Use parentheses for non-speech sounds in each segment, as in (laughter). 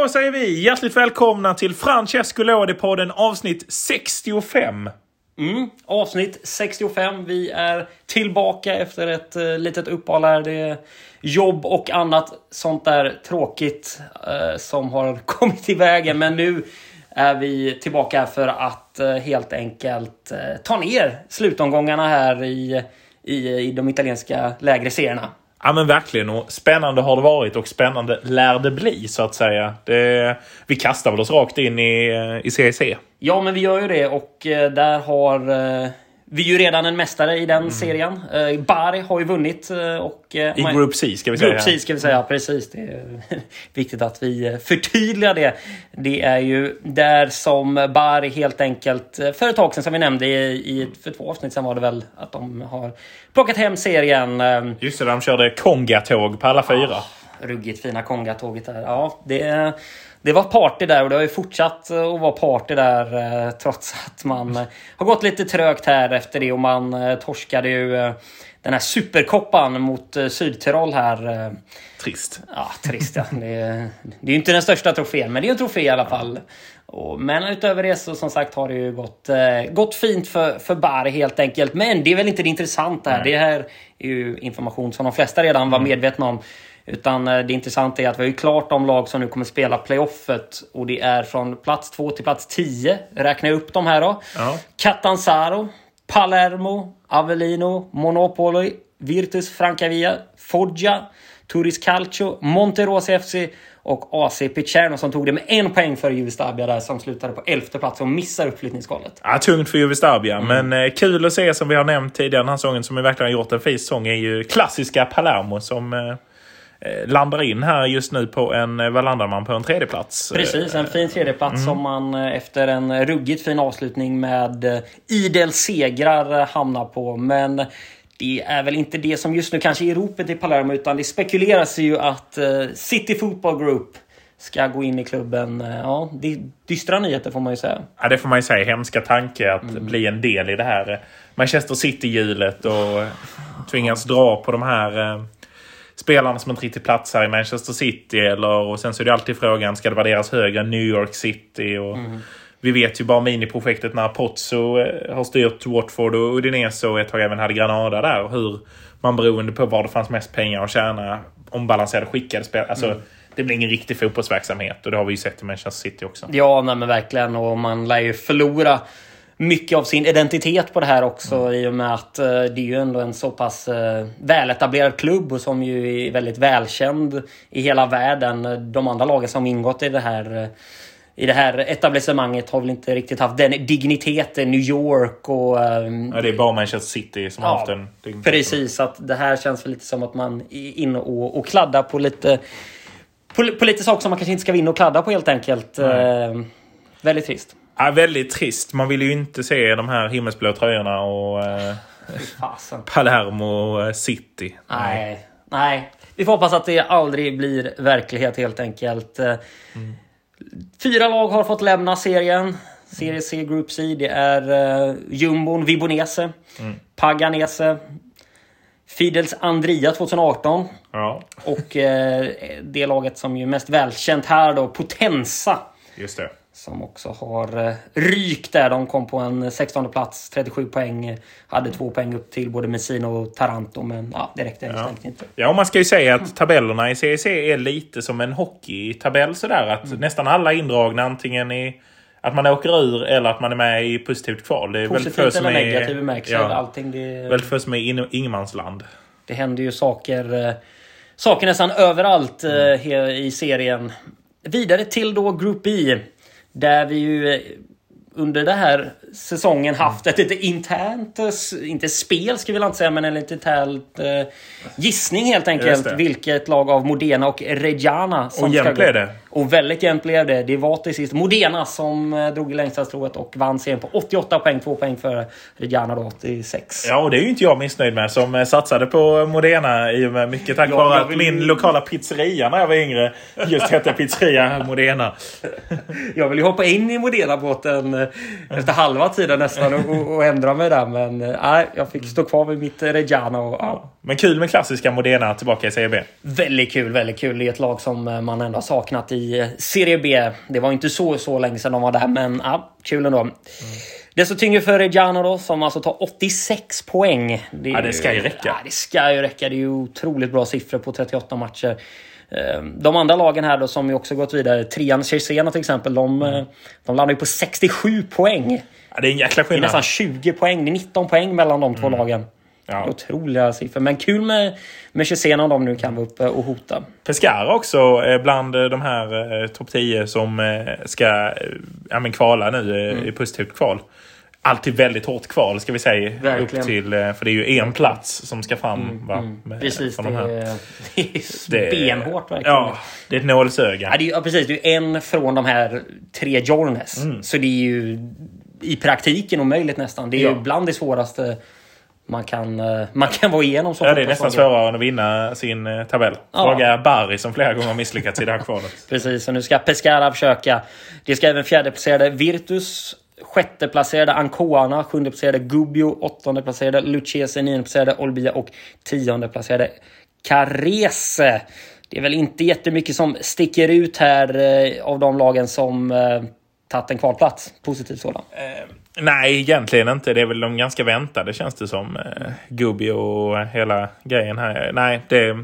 Då säger vi hjärtligt välkomna till Francesco Lodi-podden avsnitt 65. Mm, avsnitt 65. Vi är tillbaka efter ett uh, litet uppehåll här. Det är jobb och annat sånt där tråkigt uh, som har (laughs) kommit i vägen. Men nu är vi tillbaka för att uh, helt enkelt ta ner slutomgångarna här i, i, i de italienska lägre serierna. Ja men verkligen. Och spännande har det varit och spännande lär det bli så att säga. Det, vi kastar väl oss rakt in i, eh, i CEC. Ja men vi gör ju det och eh, där har eh, vi är ju redan en mästare i den mm. serien. Uh, Bari har ju vunnit. Uh, och, uh, I Group C ska vi säga. Group C ska vi säga, precis. Det är (laughs) viktigt att vi förtydligar det. Det är ju där som Bari helt enkelt, för ett tag sedan som vi nämnde i, för två avsnitt sedan var det väl, att de har plockat hem serien. Just det, de körde Kongatåg på alla fyra. Oh, ruggigt fina Kongatåget där. Ja, det det var party där och det har ju fortsatt att vara party där eh, trots att man eh, har gått lite trögt här efter det och man eh, torskade ju den här superkoppan mot Sydtirol här. Trist. Ja, trist ja. Det är, det är ju inte den största trofén, men det är en trofé i alla fall. Men utöver det så som sagt har det ju gått, gått fint för, för Bar helt enkelt. Men det är väl inte det intressanta här. Det här är ju information som de flesta redan var mm. medvetna om. Utan eh, det intressanta är att vi har ju klart de lag som nu kommer spela playoffet. Och det är från plats 2 till plats 10. Räknar jag upp de här då. Ja. Catanzaro, Palermo, Avellino, Monopoli, Virtus Francavia, Foggia, Turis Calcio, Monterosi FC och AC Picerno som tog det med en poäng för Juvestabia där som slutade på elfte plats och missar uppflyttningskvalet. Ja, tungt för Juvestabia, mm. men eh, kul att se som vi har nämnt tidigare den här säsongen som vi verkligen har gjort en fin säsong är ju klassiska Palermo som Eh, landar in här just nu på en, eh, vad landar man på? En tredjeplats? Precis, en fin tredjeplats mm. som man eh, efter en ruggigt fin avslutning med idel segrar hamnar på. Men det är väl inte det som just nu kanske är ropet i Palermo utan det spekuleras ju att City Football Group ska gå in i klubben. Ja, det är dystra nyheter får man ju säga. Ja, det får man ju säga. Hemska tanke att mm. bli en del i det här Manchester City-hjulet och tvingas dra på de här spelarna som inte riktigt platsar i Manchester City. Eller, och sen så är det alltid frågan, ska det värderas högre än New York City? Och mm. Vi vet ju bara miniprojektet när Pozzo eh, har styrt Watford och Udinese och ett tag även hade Granada där. Hur man beroende på var det fanns mest pengar att tjäna ombalanserade skickade spelare. Alltså, mm. Det blir ingen riktig fotbollsverksamhet och det har vi ju sett i Manchester City också. Ja, nej, men verkligen. Och man lär ju förlora mycket av sin identitet på det här också mm. i och med att uh, det är ju ändå en så pass uh, väletablerad klubb och som ju är väldigt välkänd i hela världen. De andra lagen som ingått i det här uh, i det här etablissemanget har väl inte riktigt haft den digniteten. New York och... Um, ja, det är bara Manchester City som ja, har haft den digniteten. Precis, att det här känns lite som att man är inne och, och kladdar på lite... På, på, lite saker som man kanske inte ska vara inne och kladda på helt enkelt. Uh, väldigt trist. Ja, väldigt trist. Man vill ju inte se de här himmelsblå tröjorna och eh, Palermo City. Nej. Nej. Vi får hoppas att det aldrig blir verklighet helt enkelt. Mm. Fyra lag har fått lämna serien. Serie C Group C. Det är uh, Jumbon Vibonese, mm. Paganese, Fidels Andria 2018. Ja. Och uh, det laget som är mest välkänt här då, Potenza. Just det. Som också har eh, rykt där. De kom på en 16 plats, 37 poäng. Hade två poäng upp till både Messina och Taranto. Men ja, det räckte ja. inte. Ja, och man ska ju säga att tabellerna i CEC är lite som en hockeytabell sådär. Att mm. nästan alla är indragna antingen i att man åker ur eller att man är med i positivt kval. Det är Positivt väl eller negativ bemärkelse. Ja, allting det... Väldigt få som är in, ingenmansland. Det händer ju saker, eh, saker nästan överallt eh, mm. i serien. Vidare till då Group B. Där vi ju eh, under den här säsongen haft ett lite internt, eh, inte spel ska vi inte säga, men en lite internt eh, gissning helt enkelt. Vilket lag av Modena och Reggiana som och jämnt blev det. Och väldigt jämnt blev det. Det var till sist Modena som eh, drog i längsta strået och vann serien på 88 poäng. Två poäng för Reggiana då, 86. Ja, och det är ju inte jag missnöjd med som eh, satsade på Modena i och med mycket tack vare ja, att min lokala pizzeria när jag var yngre just hette Pizzeria Modena. (laughs) jag vill ju hoppa in i Modena-båten eh, efter halva tiden nästan och, och ändra mig där. Men nej, jag fick stå kvar vid mitt Reggiana. Och, ja. Men kul med klassiska Modena tillbaka i CB. Väldigt kul, väldigt kul. Det är ett lag som man ändå har saknat i i Serie B. Det var inte så, så länge sedan de var där, men ja, kul ändå. Mm. Desto tyngre för Reggiano då, som alltså tar 86 poäng. Det, ja, det ska ju räcka. Ja, det ska ju räcka. Det är ju otroligt bra siffror på 38 matcher. Ehm, de andra lagen här då som ju också gått vidare, trean Cesena till exempel, de, mm. de landar ju på 67 poäng. Ja, det är en jäkla skillnad. Det är nästan 20 poäng. Det är 19 poäng mellan de två mm. lagen. Ja. Otroliga siffror. Men kul med, med Cesena om de nu kan vara uppe och hota. Pescara också bland de här eh, topp 10 som eh, ska ja, men kvala nu mm. i positivt kval alltid väldigt hårt kval ska vi säga. Verkligen. Upp till, eh, för det är ju en plats som ska fram. Mm, va, mm. med, precis, det, här. (laughs) det är benhårt verkligen. Ja, det är ett nålsöga. Ja, det är, ja, precis. Det är en från de här tre Jornes. Mm. Så det är ju i praktiken omöjligt nästan. Det är ja. ju bland det svåraste man kan, eh, (laughs) man kan vara igenom. ja, det är nästan svårare än att vinna sin eh, tabell. Fråga ja. Barry som flera gånger har misslyckats i det här kvalet. (laughs) Precis, och nu ska Pescara försöka. Det ska även fjärdeplacerade Virtus Sjätte placerade Ancona, sjunde placerade Gubbio, åttonde placerade Lucchese, nionde placerade Olbia och tionde placerade Carese. Det är väl inte jättemycket som sticker ut här eh, av de lagen som tagit en kvalplats. Positiv sådan. Eh, nej, egentligen inte. Det är väl de ganska väntade känns det som. Eh, Gubbio och hela grejen här. Nej, det...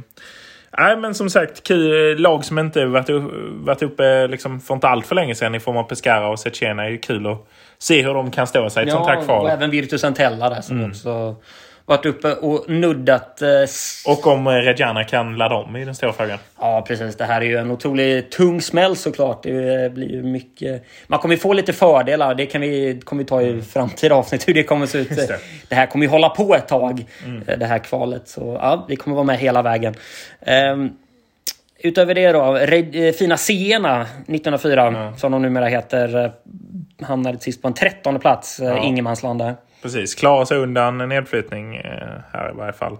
Nej, men som sagt, kul, lag som inte varit, varit uppe liksom för inte allt för länge sedan i form av Pescara och Cecena är ju kul att se hur de kan stå sig i ett ja, sånt här kval. och även Virtus Entella där som mm. också varit uppe och nuddat. Eh, och om eh, Reggiana kan ladda om i den stora frågan. Ja, precis. Det här är ju en otroligt tung smäll såklart. Det blir ju mycket... Man kommer ju få lite fördelar. Det kan vi, kommer vi ta i mm. framtida avsnitt hur det kommer se ut. Det. det. här kommer ju hålla på ett tag, mm. Eh, det här kvalet. Så ja, vi kommer vara med hela vägen. Um, Utöver det då, fina Siena 1904, mm. som de numera heter, hamnade sist på en trettonde plats, ja. ingenmansland där. Precis, klara sig undan nedflyttning eh, här i varje fall.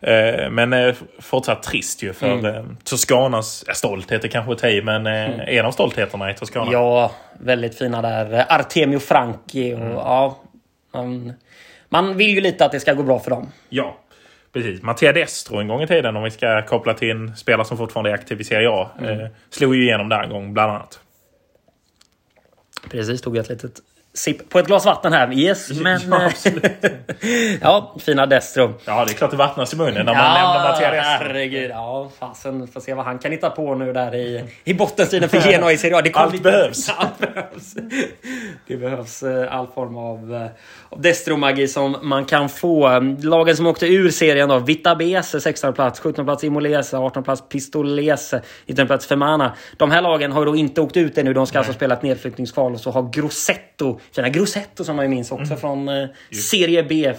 Eh, men eh, fortsatt trist ju för mm. Toscanas stolthet är kanske att men mm. en av stoltheterna i Toscana. Ja, väldigt fina där. Artemio Franchi och mm. ja. Man, man vill ju lite att det ska gå bra för dem. Ja, precis. Mattia Destro en gång i tiden, om vi ska koppla till en spelare som fortfarande är aktiv i Serie A, mm. slog ju igenom där en gång bland annat. Precis, tog ett litet sipp på ett glas vatten här. Yes, men... Ja, (laughs) ja fina Destro. Ja, det är klart det vattnas i munnen när man ja, lämnar Mattia Destro. herregud. Ja, fasen. Får se vad han kan hitta på nu där i, i bottenstriden för Genoa i Serie A. Det allt, lite, behövs. (laughs) allt behövs. Det behövs eh, all form av, eh, av Destro-magi som man kan få. Lagen som åkte ur serien då. Vitabese 16 plats, 17 plats Imolese, 18 plats Pistolese, 19 plats Femana. De här lagen har då inte åkt ut ännu. De ska Nej. alltså spela ett nedflyttningskval och så har Grossetto Fina Grossetto som man ju minns också mm. från eh, Serie B. Eh,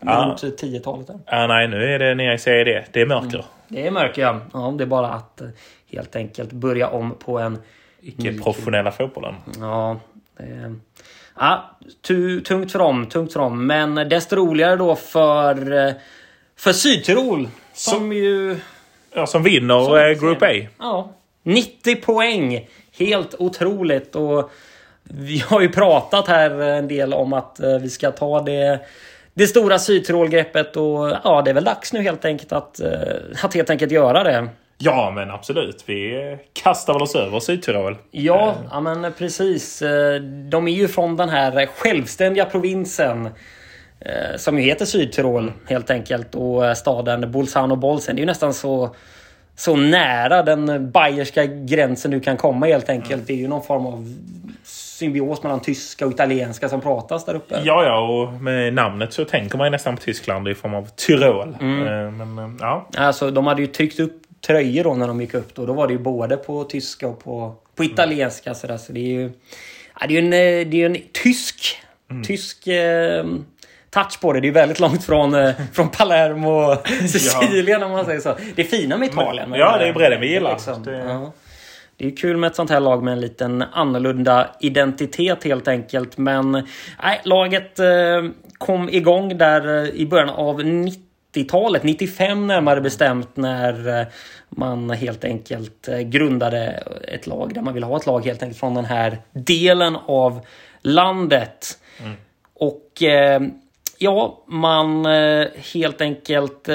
ja. 10-talet. Ja, nej, nu är det nere i Serie D. Det är mörker. Mm. Det är mörker, ja. ja. Det är bara att eh, helt enkelt börja om på en... Icke-professionella fotbollen. Ja, det Ja, tungt för dem, tungt för dem. Men desto roligare då för, eh, för Sydtirol. Som, som ju... Ja, som vinner som eh, Group A. Ja. 90 poäng! Helt otroligt. Och vi har ju pratat här en del om att eh, vi ska ta det, det stora Sydtirol-greppet och ja, det är väl dags nu helt enkelt att, eh, att helt enkelt göra det. Ja, men absolut. Vi kastar väl oss över Sydtirol. Ja, eh. ja, men precis. De är ju från den här självständiga provinsen som ju heter Sydtirol helt enkelt och staden Bolzano-Bolsen. Det är ju nästan så så nära den bayerska gränsen du kan komma helt enkelt. Mm. Det är ju någon form av symbios mellan tyska och italienska som pratas där uppe. Ja, ja, och med namnet så tänker man ju nästan på Tyskland i form av Tyrol. Mm. Eh, men, eh, ja. Alltså, de hade ju tryckt upp tröjor då när de gick upp. Då, då var det ju både på tyska och på, på italienska. Så, där, så det är ju, ja, det är en, eh, det är en tysk, mm. tysk eh, touch på det. Det är väldigt långt från, från Palermo och (laughs) Sicilien om man säger så. Det är fina med Italien. ja, det är bredden vi gillar. Liksom. Det... Ja. Det är kul med ett sånt här lag med en liten annorlunda identitet helt enkelt. Men nej, laget eh, kom igång där eh, i början av 90-talet, 95 närmare bestämt, när eh, man helt enkelt grundade ett lag där man ville ha ett lag helt enkelt från den här delen av landet. Mm. Och Ja, man helt enkelt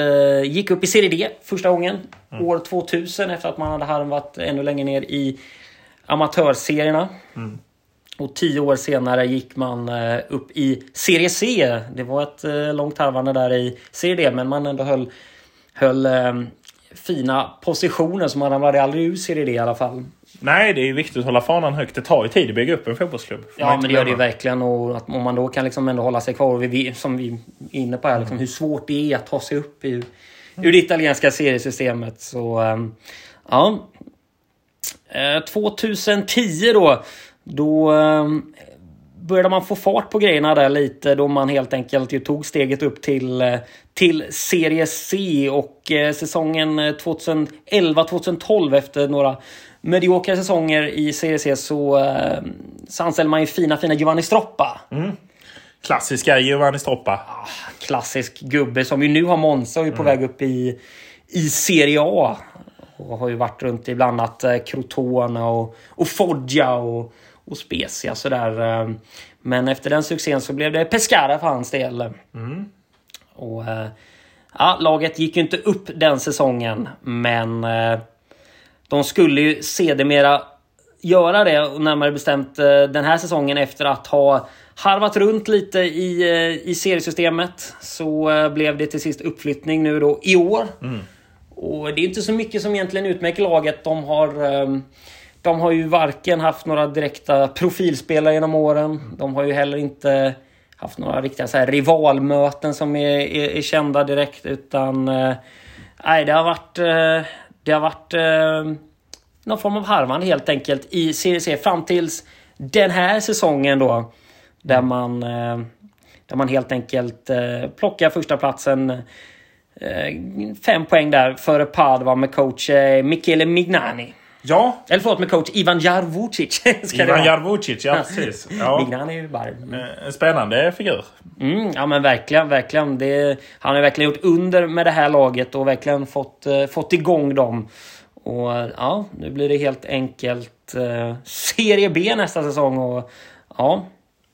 gick upp i Serie D första gången. År 2000 efter att man hade harvat ännu längre ner i amatörserierna. Och tio år senare gick man eh, upp i Serie C. Det var ett eh, långt harvande där i Serie D, men man ändå höll, höll eh, fina positioner så man ramlade aldrig ur Serie D i alla fall. Nej, det är viktigt att hålla fanan högt. Det tar ju tid att bygga upp en fotbollsklubb. Ja, men det gör det ju verkligen. Och att om man då kan liksom ändå hålla sig kvar, och vi, som vi är inne på här, liksom, hur svårt det är att ta sig upp ur, ur det italienska seriesystemet. Så, ehm, ja. Eh, 2010 då, då ehm, började man få fart på grejerna där lite då man helt enkelt ju tog steget upp till, eh, till Serie C och eh, säsongen 2011-2012 efter några mediokra säsonger i Serie C så, ehm, så anställde man ju fina, fina Giovanni Stroppa. Mm. Klassiska Giovanni Stroppa. Klassisk gubbe som ju nu har Monza och är på väg upp i, i Serie A. Och har ju varit runt i bland annat eh, Crotone och, och Foggia och, och Spezia sådär. eh. Men efter den succén så blev det Pescara för hans del. Och eh, ja, laget gick ju inte upp den säsongen, men de skulle ju sedermera göra det, och närmare bestämt eh, den här säsongen efter att ha harvat runt lite i, eh, i seriesystemet. Så eh, blev det till sist uppflyttning nu då i år. Och det är inte så mycket som egentligen utmärker laget. De har, ehm, de har ju varken haft några direkta profilspelare genom åren. De har ju heller inte haft några riktiga så här rivalmöten som är, är, är kända direkt. Utan nej, det har varit, det har varit eh, någon form av harvande helt enkelt i Serie C fram tills den här säsongen då. Där man, eh, där man helt enkelt eh, plockar första platsen eh, Fem poäng där före Padova med coach Michele Mignani. Ja, Eller förlåt, med coach Ivan Jarvucic. (laughs) Ivan. Jarvucic. Ja, precis. (laughs) Ja. Mignani är ju bara... Eh, En spännande figur. Mm, ja men verkligen, verkligen. Det, han har verkligen gjort under med det här laget och verkligen fått, fått igång dem. Och ja, nu blir det helt enkelt eh, Serie B nästa säsong. Och, ja,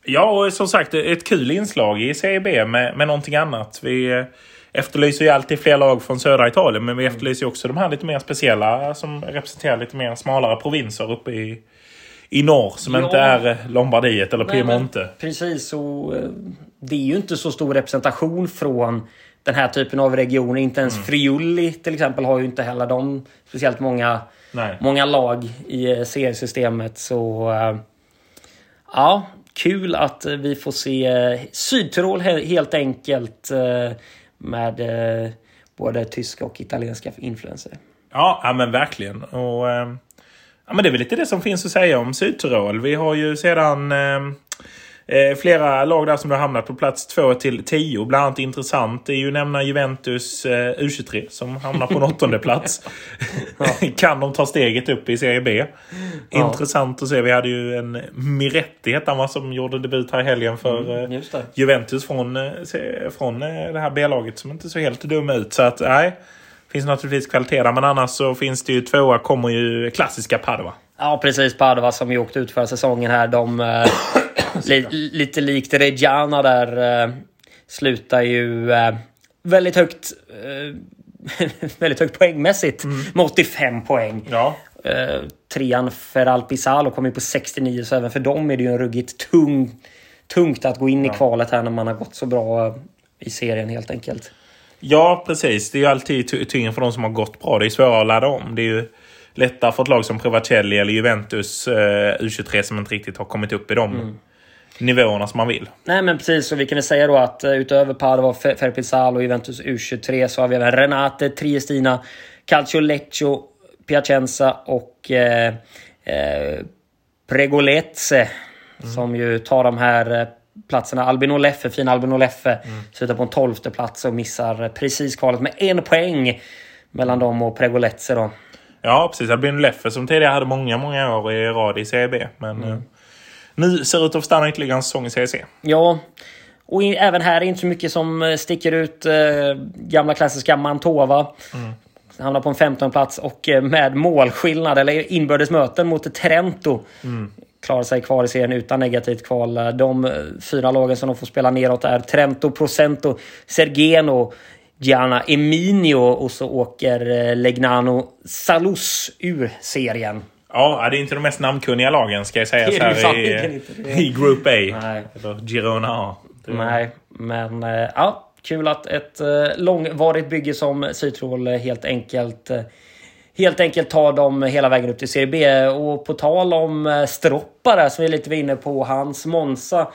Ja, och som sagt ett kul inslag i Serie B med, med någonting annat. Vi eh, efterlyser ju alltid fler lag från södra Italien, men vi efterlyser ju också de här lite mer speciella som representerar lite mer smalare provinser uppe i, i norr som Ja. inte är eh, Lombardiet eller Nej, Piemonte. Precis, och eh, det är ju inte så stor representation från den här typen av regioner. Inte ens Mm. Friuli till exempel har ju inte heller de speciellt många, Nej. många lag i eh, seriesystemet. Så ja, kul att vi får se Sydtirol he- helt enkelt med både tyska och italienska influenser. Ja, ja men verkligen. Och, ja, men det är väl lite det som finns att säga om Sydtirol. Vi har ju sedan eh, eh, flera lag där som har hamnat på plats 2 till 10. Bland annat intressant är ju nämna Juventus eh, U23 som hamnar på en åttonde plats. (laughs) kan de ta steget upp i Serie B? Intressant att se. Vi hade ju en Miretti hette han som gjorde debut här i helgen för eh, Just det. Juventus från, eh, från eh, det här B-laget som inte så helt dum ut. Så att nej, finns naturligtvis kvalitet där. Men annars så finns det ju tvåa kommer ju klassiska Padova. Ja, precis. Padova som ju åkte ut förra säsongen här. De, eh, (coughs) li, lite likt Reggiana där, eh, slutar ju eh, väldigt högt eh, (laughs) väldigt högt poängmässigt med 85 poäng. Ja. Eh, trean Feral Pisalo kommer ju på 69 så även för dem är det ju en ruggigt tung, tungt att gå in i kvalet här när man har gått så bra eh, i serien helt enkelt. Ja, precis. Det är ju alltid ty- tyngre för de som har gått bra. Det är svårare att ladda om. Det är ju lättare för ett lag som Provacelli eller Juventus eh, U23 som inte riktigt har kommit upp i de nivåerna som man vill. Nej men precis, och vi kan väl säga då att eh, utöver Padova, Fe- Ferpizalo och Juventus U23 så har vi även Renate, Triestina, Calcio Lecce, Piacenza och eh, eh, Pregolezze. Som ju tar de här platserna. Albino Leffe, fina Albino Leffe, slutar på en tolfte plats och missar precis kvalet med en poäng mellan dem och Pregolezze då. Ja, precis. Albin Leffe som tidigare hade många, många år i rad i Serie B. Men eh, nu ser ut att stanna ytterligare en säsong i Serie C. Ja, och i, även här är inte så mycket som eh, sticker ut. Eh, gamla klassiska Mantova. Hamnar på en 15 plats och eh, med målskillnad, eller inbördes möten mot Trento. Klarar sig kvar i serien utan negativt kval. De fyra lagen som de får spela neråt är Trento, Procento, Sergeno, Gianna Eminio och så åker eh, Legnano Salus ur serien. Ja, det är inte de mest namnkunniga lagen ska jag säga Det är så här i, i Group A. Nej. Eller Girona A. Nej, men eh, ja, kul att ett eh, långvarigt bygge som Sytrol eh, helt enkelt Helt enkelt tar dem hela vägen upp till Serie B. Och på tal om eh, Stroppa där, som vi lite var inne på. Hans Monza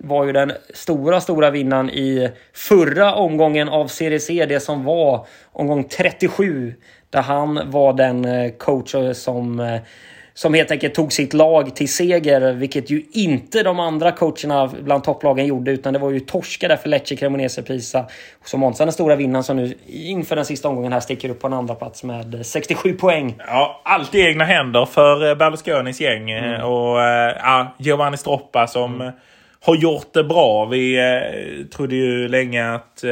var ju den stora, stora vinnaren i förra omgången av Serie C. Det som var omgång 37. Där han var den eh, coach som eh, som helt enkelt tog sitt lag till seger, vilket ju inte de andra coacherna bland topplagen gjorde, utan det var ju torska där för Lecce, Cremonese, Pisa. Och så Monza den stora vinnaren som nu inför den sista omgången här sticker upp på en andra plats med 67 poäng. Ja, allt i egna händer för eh, Berlusconis gäng. eh, Mm. Och eh, ja, Giovanni Stroppa som eh, har gjort det bra. Vi eh, trodde ju länge att eh,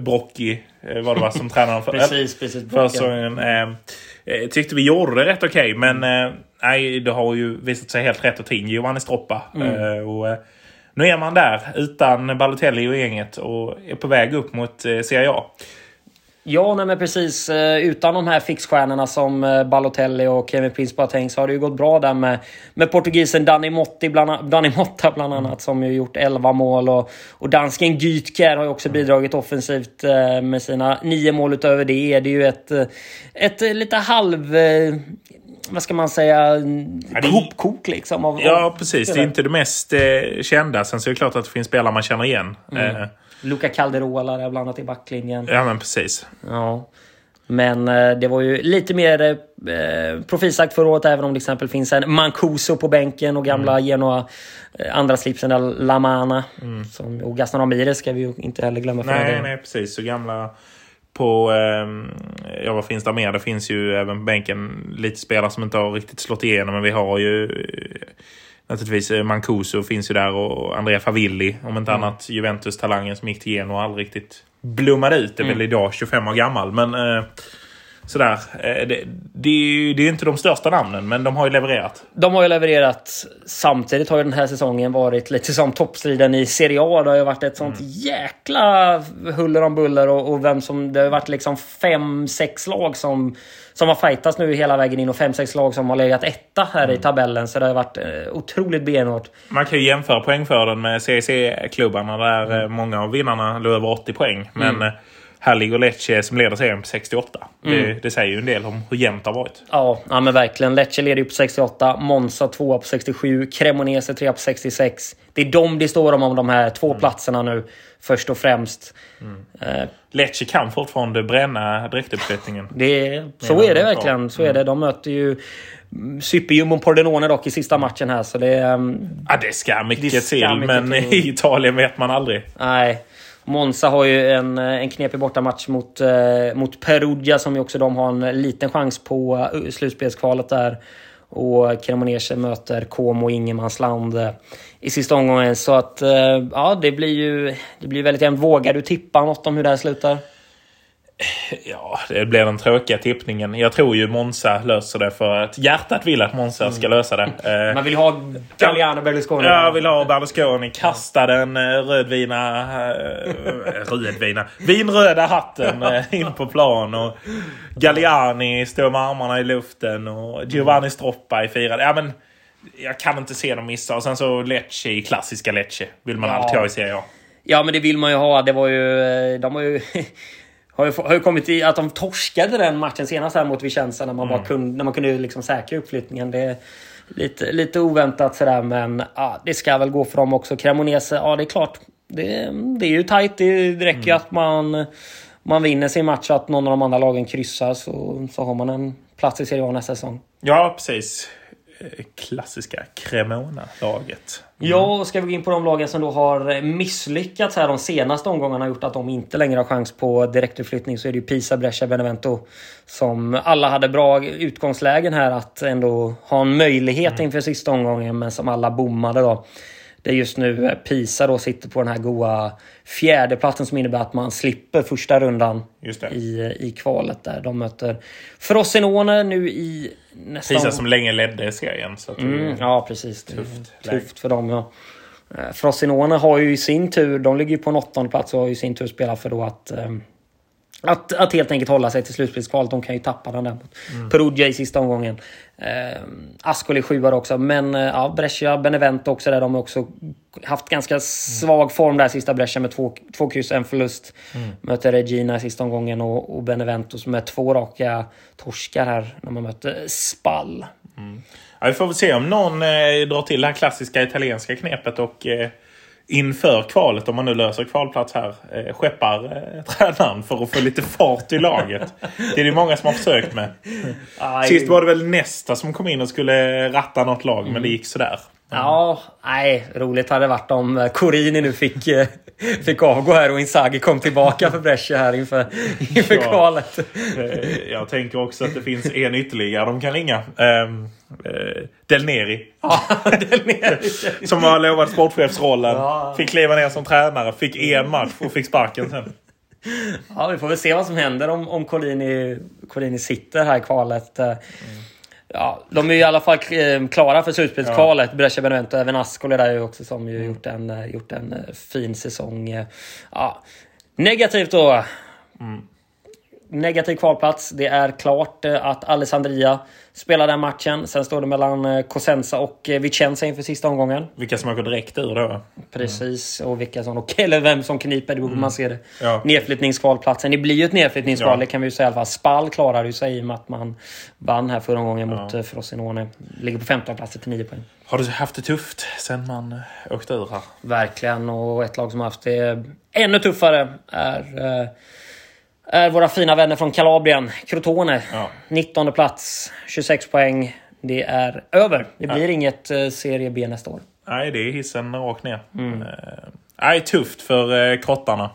Brocchi var det va, som tränare för, (laughs) Precis, precis. för säsongen. Eh, eh, tyckte vi gjorde det rätt okej, men eh, nej, det har ju visat sig helt rätt att ta in Giovanni Stroppa. Eh, och, eh, nu är man där utan Balotelli och gänget och är på väg upp mot eh, Serie A. Ja, nej men precis. Eh, Utan de här fixstjärnorna som eh, Balotelli och Kevin Prince Boateng så har det ju gått bra där med, med portugisen Dani, Motti bland, Dani Motta bland annat som ju gjort 11 mål och, och dansken Gytker har ju också bidragit offensivt eh, med sina nio mål utöver det. är Det ju ett, ett lite halv... Vad ska man säga? är- Hopkok liksom. Av, Ja, precis. Det är inte det mest eh, kända. Sen så är det klart att det finns spelare man känner igen. Eh, Luca Calderola där bland annat i backlinjen. ja, men precis. Ja. Men eh, det var ju lite mer eh, profilsagt förra året, även om det exempel finns en Mancuso på bänken och gamla Mm. Genoa eh, andra slipsen där, Lamana. Som, och Gaston Ramirez ska vi ju inte heller glömma. för Nej, nej, precis. Så gamla på... ehm, ja, vad finns där mer? Det finns ju även på bänken lite spelare som inte har riktigt slått igenom. Men vi har ju eh, naturligtvis eh, Mancuso finns ju där och Andrea Favilli. Om inte annat Juventus-talangen som gick till Genoa aldrig riktigt blommade ut. Är väl idag 25 år gammal. Men eh, sådär. Eh, det, det, är ju- det är inte de största namnen, men de har ju levererat. De har ju levererat. Samtidigt har ju den här säsongen varit lite som toppstriden i Serie A. Det har ju varit ett sånt jäkla huller om buller och, och vem som... Det har ju varit liksom fem, sex lag som, som har fightats nu hela vägen in och fem, sex lag som har legat etta här i tabellen. Så det har varit eh, otroligt benhårt. Man kan ju jämföra poängskörden med CEC-klubbarna där eh, många av vinnarna låg över 80 poäng. Men eh, här ligger Lecce som leder serien på 68. Det, det säger ju en del om hur jämnt det har varit. Ja, ja men verkligen. Lecce leder ju på 68, Monza 2 på 67, Cremonese 3 på 66. Det är de det står om, om de här två platserna nu, först och främst. Eh, Lecce kan fortfarande bränna. Det är, så är det verkligen. Så är det. De möter ju mm, superjumbon Pordenone dock i sista matchen här. Så det mm, Ja, det ska mycket Det ska till, mycket men till. (laughs) i Italien vet man aldrig. Nej. Monza har ju en, eh, en knepig bortamatch mot, eh, mot Perugia som ju också de har en liten chans på eh, slutspelskvalet där. Och Cremonese möter Como och Ingenmansland eh, i sista omgången. Så att eh, ja, det blir ju det blir väldigt jämnt. Vågar du tippa något om hur det här slutar? (laughs) Ja, det blir den tråkiga tippningen. Jag tror ju Monza löser det för att hjärtat vill att Monza ska lösa det. (laughs) Eh, Man vill ha Galliano Berlusconi. Jag vill ha Berlusconi kasta den eh, rödvina... Eh, (laughs) rödvina? Vinröda hatten in på plan. Och Galliani står med armarna i luften. Och Giovanni Stroppa i firad. Ja, men jag kan inte se dem missa. Och sen så Lecce i klassiska Lecce. Vill man Ja. alltid ha i Serie A. Ja, men det vill man ju ha. Det var ju... De har ju... Har ju, har ju kommit i att de torskade den matchen senast här mot Vicenza när man, bara kunde, när man kunde liksom säkra uppflyttningen. Det är lite, lite oväntat sådär, men ja, det ska väl gå för dem också. Cremonese, ja det är klart. Det, det är ju tajt. Det, räcker ju att man, man vinner sin match att någon av de andra lagen kryssar så, så har man en plats i Serie A nästa säsong. Ja, precis. Klassiska Cremona-laget. Ja, ska vi gå in på de lagen som då har misslyckats här de senaste omgångarna har gjort att de inte längre har chans på direktutflyttning så är det ju Pisa, Brescia, Benevento som alla hade bra utgångslägen här att ändå ha en möjlighet inför sista omgången men som alla bommade då. Det är just nu Pisa då sitter på den här goa fjärdeplatsen som innebär att man slipper första rundan i, i kvalet där. De möter Frosinone nu i nästa Pisa som länge ledde serien. Så Mm, ja, precis. Tufft tufft, för dem. Ja. Eh, Frosinone har ju i sin tur, de ligger ju på en åttonde plats och har ju i sin tur spelat för då att eh, att, att helt enkelt hålla sig till slutspelskvalet. De kan ju tappa den där mot mm. Perugia i sista omgången. Eh, Ascoli sjua också. Men eh, ja, Brescia, Benevento också där. De har också haft ganska svag form där sista Brescia med två, två kryss, en förlust. Mm. Möter Regina i sista omgången och, och Benevento som är två raka torskar här när man möter Spall. Mm. Ja, vi får väl se om någon eh, drar till det här klassiska italienska knepet och eh, inför kvalet, om man nu löser kvalplats här, eh, skeppar eh, tränaren för att få lite fart i laget. Det är det många som har försökt med. Sist var det väl nästa som kom in och skulle ratta något lag, mm. men det gick sådär. Ja, nej, roligt hade det varit om Corini nu fick, eh, (laughs) fick avgå här och Inzaghi kom tillbaka för Brescia här inför, (laughs) inför ja, kvalet. Eh, jag tänker också att det finns en ytterligare de kan ringa. Um, uh, Del Neri. Ja, (laughs) Del Neri. som var lovad sportchefsrollen. Ja. Fick kliva ner som tränare, fick en match och fick sparken sen. Ja, vi får väl se vad som händer om, om Colini, Colini sitter här i kvalet. Mm. Ja, de är i alla fall eh, klara för slutspelskvalet. Ja. Brescia Benevento, även Ascoli där också som ju mm. gjort en, eh, gjort en eh, fin säsong. Ja. Negativt då. Mm negativ kvalplats. Det är klart eh, att Alessandria spelar den matchen. Sen står det mellan eh, Cosenza och eh, Vicenza inför sista omgången. Vilka som åker direkt ur då? Precis, och vilka som... Och, (laughs) eller vem som kniper, det beror på hur man ser det. Ja. Nedflyttningskvalplatsen. Det blir ju ett nedflyttningskval, ja. det kan vi ju säga i alla fall. Spall klarar ju sig i och med att man vann här förra gången ja. mot Frosinone. Ligger på 15 plats till 9 poäng. Har du haft det tufft sen man åkte ur här? Verkligen, och ett lag som har haft det ännu tuffare är är våra fina vänner från Kalabrien, Crotone. Ja. 19 plats, 26 poäng. Det är över. Det blir ja. inget uh, Serie B nästa år. Nej, det är hissen rakt ner. Mm. Uh, nej, tufft för uh, krottarna.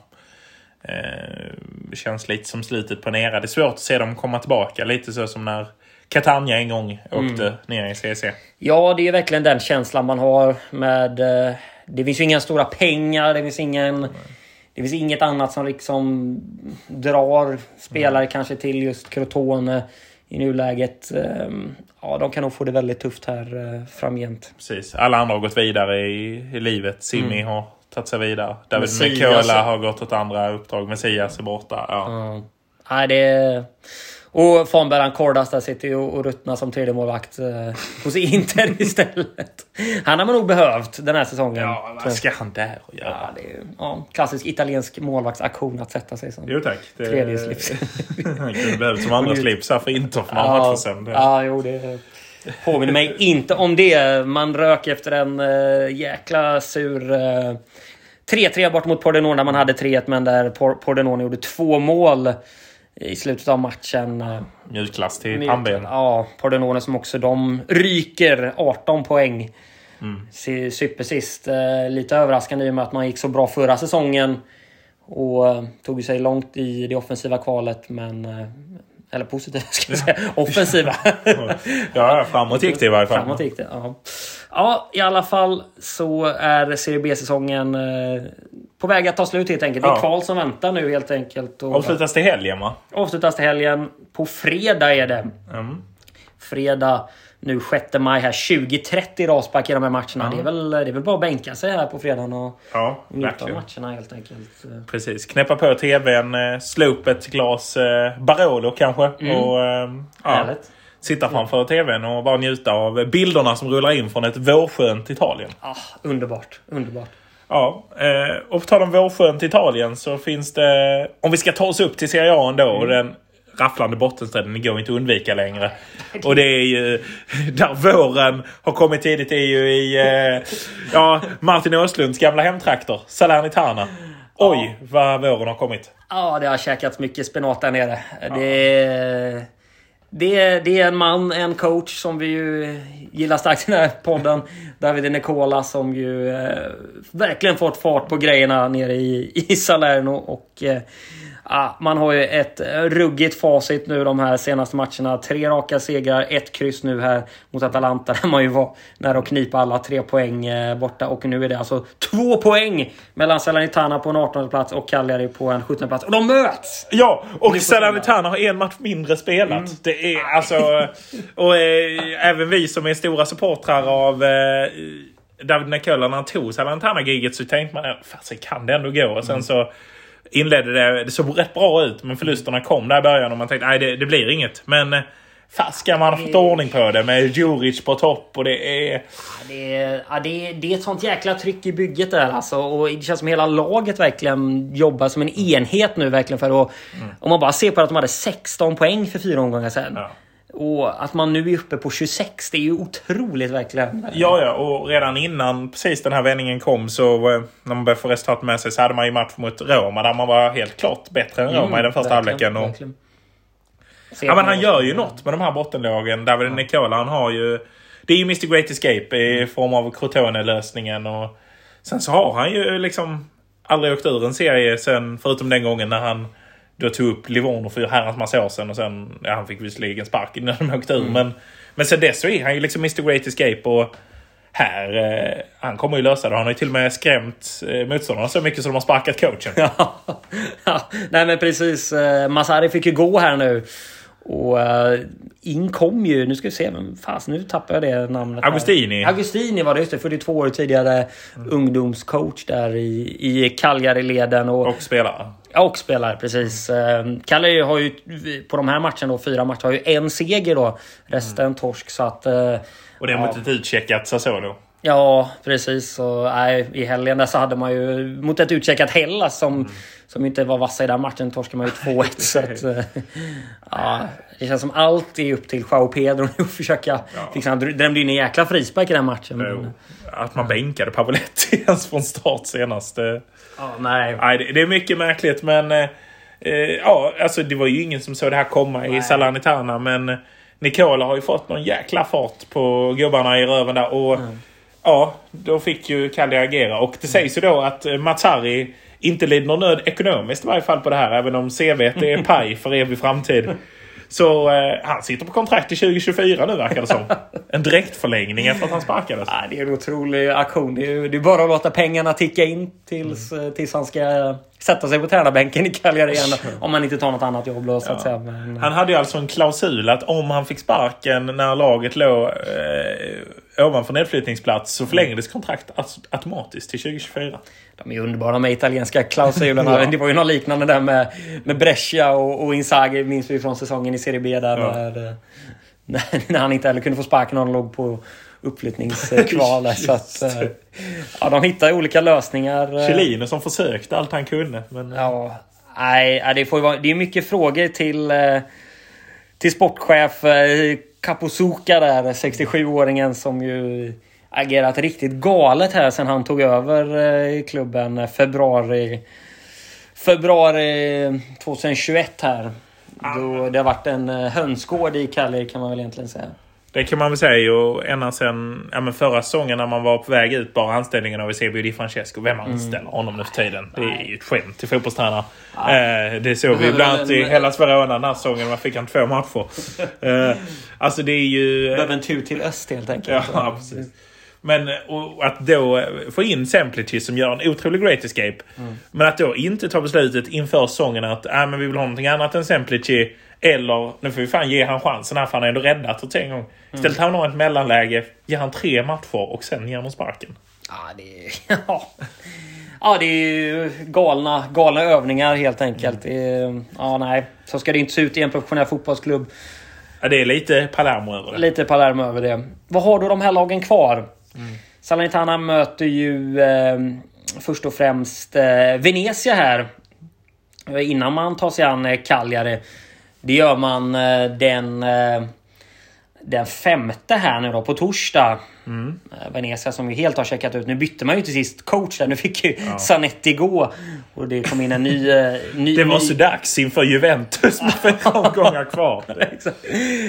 Uh, känns lite som slutet på en era. Det är svårt att se dem komma tillbaka. Lite så som när Catania en gång åkte mm. ner i CC. Ja, det är verkligen den känslan man har med... det finns ju inga stora pengar, det finns ingen... Mm det finns inget annat som liksom drar spelare mm. kanske till just Crotone i nuläget. Ehm, ja, de kan nog få det väldigt tufft här eh, framgent. Precis. Alla andra har gått vidare i, i livet. Simi mm. har tagit sig vidare. David Mikola har gått åt andra uppdrag. Messias är borta. Ja. Mm. Nej, det är... Och Fanberg Kordas där sitter ju och ruttnar som tredje målvakt eh, hos Inter (laughs) istället. Han har man nog behövt den här säsongen. Ja, vad ska han där och göra? Ja, det är, ja, klassisk italiensk målvaktsaktion att sätta sig som jo, tack. Det, tredje slips. (laughs) han kunde behövt som andra (laughs) slips här för Inter för några ja, matcher sedan. Ja, jo, det påminner mig inte om det. Man rök efter en uh, jäkla sur... Uh, 3-3 bort mot Pordenone där man hade 3-1 men där Pordenone gjorde två mål i slutet av matchen. Eh, till pannben. Ja, Pordenone som också de ryker 18 poäng. Mm. Supersist. Eh, lite överraskande i och med att man gick så bra förra säsongen. Och eh, tog sig långt i det offensiva kvalet men eller positiva ska jag säga. Offensiva. (laughs) ja, framåt gick det i varje fall. Framåt gick det, ja. ja, i alla fall så är Serie B-säsongen på väg att ta slut helt enkelt. Det är ja. kval som väntar nu helt enkelt. Och, Avslutas till helgen va? Avslutas till helgen. På fredag är det. Mm. Fredag nu 6 maj här. 20-30 raspack i de här matcherna. Mm. Det, är väl, det är väl bara att bänka sig här på fredagen och ja, njuta av matcherna helt enkelt. Precis. Knäppa på tvn, eh, slå upp ett glas eh, Barolo kanske. Mm. Och, eh, ja, sitta framför tvn och bara njuta av bilderna som rullar in från ett vårskönt Italien. Ah, underbart, underbart. Ja, och på tal om vårskönt Italien så finns det... Om vi ska ta oss upp till Serie A ändå. Och den rafflande bottenstriden. Går inte att undvika längre. Och det är ju... (laughs) Där våren har kommit tidigt är ju i... Eh, ja, Martin Åslunds gamla hemtrakter. Salernitana. Oj, ja. vad våren har kommit. Ja, det har käkats mycket spenat där nere. Ja. Det, det, är, det är en man, en coach som vi ju gillar starkt i den här podden. David Nicola som ju eh, verkligen fått fart på grejerna nere i, i Salerno. Och eh, Ah, man har ju ett ruggigt facit nu de här senaste matcherna. Tre raka segrar, ett kryss nu här mot Atalanta (laughs) där man ju var nära att knipa alla tre poäng eh, borta. Och nu är det alltså två poäng mellan Salernitana på en 18 plats och Cagliari på en 17 plats. Och de möts! Ja, och Salernitana har en match mindre spelat. Mm. Det är alltså... Och äh, även vi som är stora supportrar av... Äh, David Nicola när han tog Salernitana-giget så tänkte man fast kan det ändå gå? Och sen så inledde det, det såg rätt bra ut men förlusterna kom där i början och man tänkte nej det, det blir inget. Men eh, Fasiken man har fått ordning på det med Djuric på topp och det är... Det är, ja, det, är, det är ett sånt jäkla tryck i bygget där alltså. Och det känns som hela laget verkligen jobbar som en enhet nu verkligen för att... Mm. Om man bara ser på att de hade 16 poäng för fyra omgångar sedan. Ja. Och att man nu är uppe på 26, det är ju otroligt verkligen. Ja, ja, och redan innan precis den här vändningen kom så eh, när man började få resultat med sig så hade man ju match mot Roma där man var helt klart bättre än Roma mm, i den första halvleken. Och... Ja, men han gör ju något med de här bottenlagen. David ja. Nicola, han har ju... Det är ju Mr Great Escape i mm. form av Crotone-lösningen. Och sen så har han ju liksom aldrig åkt ur en serie sen, förutom den gången när han då tog upp Livorno för herrans massa år sedan och sen, ja han fick visserligen sparken när de åkte ur. Mm. Men, men sen dess så är han ju liksom Mr Great Escape och här, eh, han kommer ju lösa det. Han har ju till och med skrämt eh, motståndarna så mycket så de har sparkat coachen. (laughs) ja, nej men precis. Eh, Masari fick ju gå här nu. Och uh, in kom ju, nu ska vi se, men fast nu tappar jag det namnet. Augustini. Här. Augustini var det, just det. 42 år tidigare mm. ungdomscoach där i, i Cagliari-leden. Och, och spelare. Ja, och spelare precis. Mm. Cagliari har ju på de här matcherna, då, fyra matcher, har ju en seger då. Resten mm. torsk. Så att, uh, och det är mot ja. ett utcheckat Sassuolo. Ja, precis. Och, nej, I helgen där så hade man ju mot ett utcheckat Hellas som, mm. som inte var vassa i den matchen torskade man ju 2-1. (laughs) så att, eh, ja, det känns som allt är upp till Joao Pedro att försöka ja. fixa. Han drämde ju en jäkla frispark i den matchen. Men... Att man bänkade Pavoletti (laughs) ens från start senast. Ja, nej. nej det, det är mycket märkligt men... Eh, eh, ja, alltså det var ju ingen som såg det här komma nej. i Salernitana men Nicola har ju fått någon jäkla fart på gubbarna i röven där. Och mm. Ja, då fick ju Kalle agera. Och det sägs ju då att eh, Matsari inte lider någon nöd ekonomiskt i varje fall på det här. Även om CV är (laughs) paj för evig framtid. Så eh, han sitter på kontrakt till 2024 nu verkar det som. (laughs) En direktförlängning efter att han sparkades. Ja, det är en otrolig aktion. Det är, det är bara att låta pengarna ticka in tills, mm. tills han ska sätta sig på tränarbänken i Cagliari igen. (laughs) om han inte tar något annat jobb. Då, så ja. att säga. Men, han hade ju alltså en klausul att om han fick sparken när laget låg eh, ovanför nedflyttningsplats så förlängdes kontrakt automatiskt till 2024. De är underbara med italienska klausulerna. (laughs) ja. Det var ju något liknande där med, med Brescia och, och Inzaghi minns vi från säsongen i Serie B där. Ja. När, när, (laughs) när, han inte heller kunde få sparken när han låg på uppflyttningskval. (laughs) så att, eh, ja, de hittar olika lösningar. Chiellini som försökte allt han kunde. Men... Ja, nej, det, får vara, det är mycket frågor till, eh, till sportchef Kaposuka där, 67-åringen som ju agerat riktigt galet här sen han tog över eh, klubben februari Februari 2021 här. Då det har varit en eh, hönsgård i Cagliari kan man väl egentligen säga. Det kan man väl säga. Och ända sen ja, förra säsongen när man var på väg ut bara anställningen av Eusebio Di Francesco. Vem mm. anställer mm. honom nu för tiden? Det är ju ett skämt till fotbollstränare. Eh, det såg vi (laughs) bland annat i Hellas Verona den här säsongen. Man fick han två matcher. eh, alltså det är ju... Behöver en tur till öst helt enkelt. Ja, (laughs) precis. Men att då få in Semplici som gör en otrolig great escape. Mm. Men att då inte ta beslutet inför säsongen att äh, men vi vill ha någonting annat än Semplici. Eller nu får vi fan ge han chansen här för han har ändå räddat åt en gång. Istället mm. har han ett mellanläge, ger han tre matcher och sen ger honom sparken. Ja, det är... (laughs) Ja. Ja, det är ju galna, galna övningar helt enkelt. Mm. Ja, nej. Så ska det inte se ut i en professionell fotbollsklubb. Ja, det är lite Palermo över det. Lite Palermo över det. Vad har du de här lagen kvar? Mm. Salernitana möter ju eh, först och främst eh, Venezia här. Innan man tar sig an eh, Cagliari. Det gör man eh, den, eh, den femte här nu då på torsdag. Mm. Venezia som ju helt har checkat ut. Nu bytte man ju till sist coach där. Nu fick ju ja. Zanetti gå. Och det kom in en ny... ny det var så dags inför Juventus med fem omgångar kvar.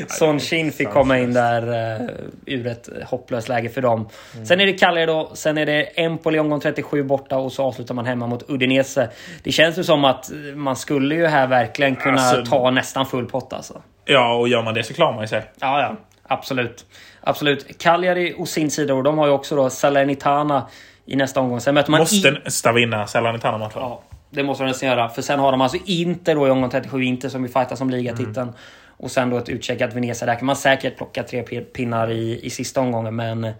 (laughs) Son Shin fick komma in där uh, ur ett hopplöst läge för dem. Mm. Sen är det Cagliari då. Sen är det Empoli omgång 37 borta och så avslutar man hemma mot Udinese. Det känns ju som att man skulle ju här verkligen kunna alltså, ta nästan full pott alltså. Ja, och gör man det så klarar man sig. Ja, ja. Absolut. Absolut. Cagliari å sin sida och de har ju också då Salernitana i nästa omgång. Sen möter man måste nästa vinna Salernitana-matchen. Ja, det måste de nästan göra. För sen har de alltså inte då i omgång 37, inte som vi fightas om ligatiteln. Mm. Och sen då ett utcheckat Venezia. Där kan man säkert plocka tre pinnar i, i sista omgången. Men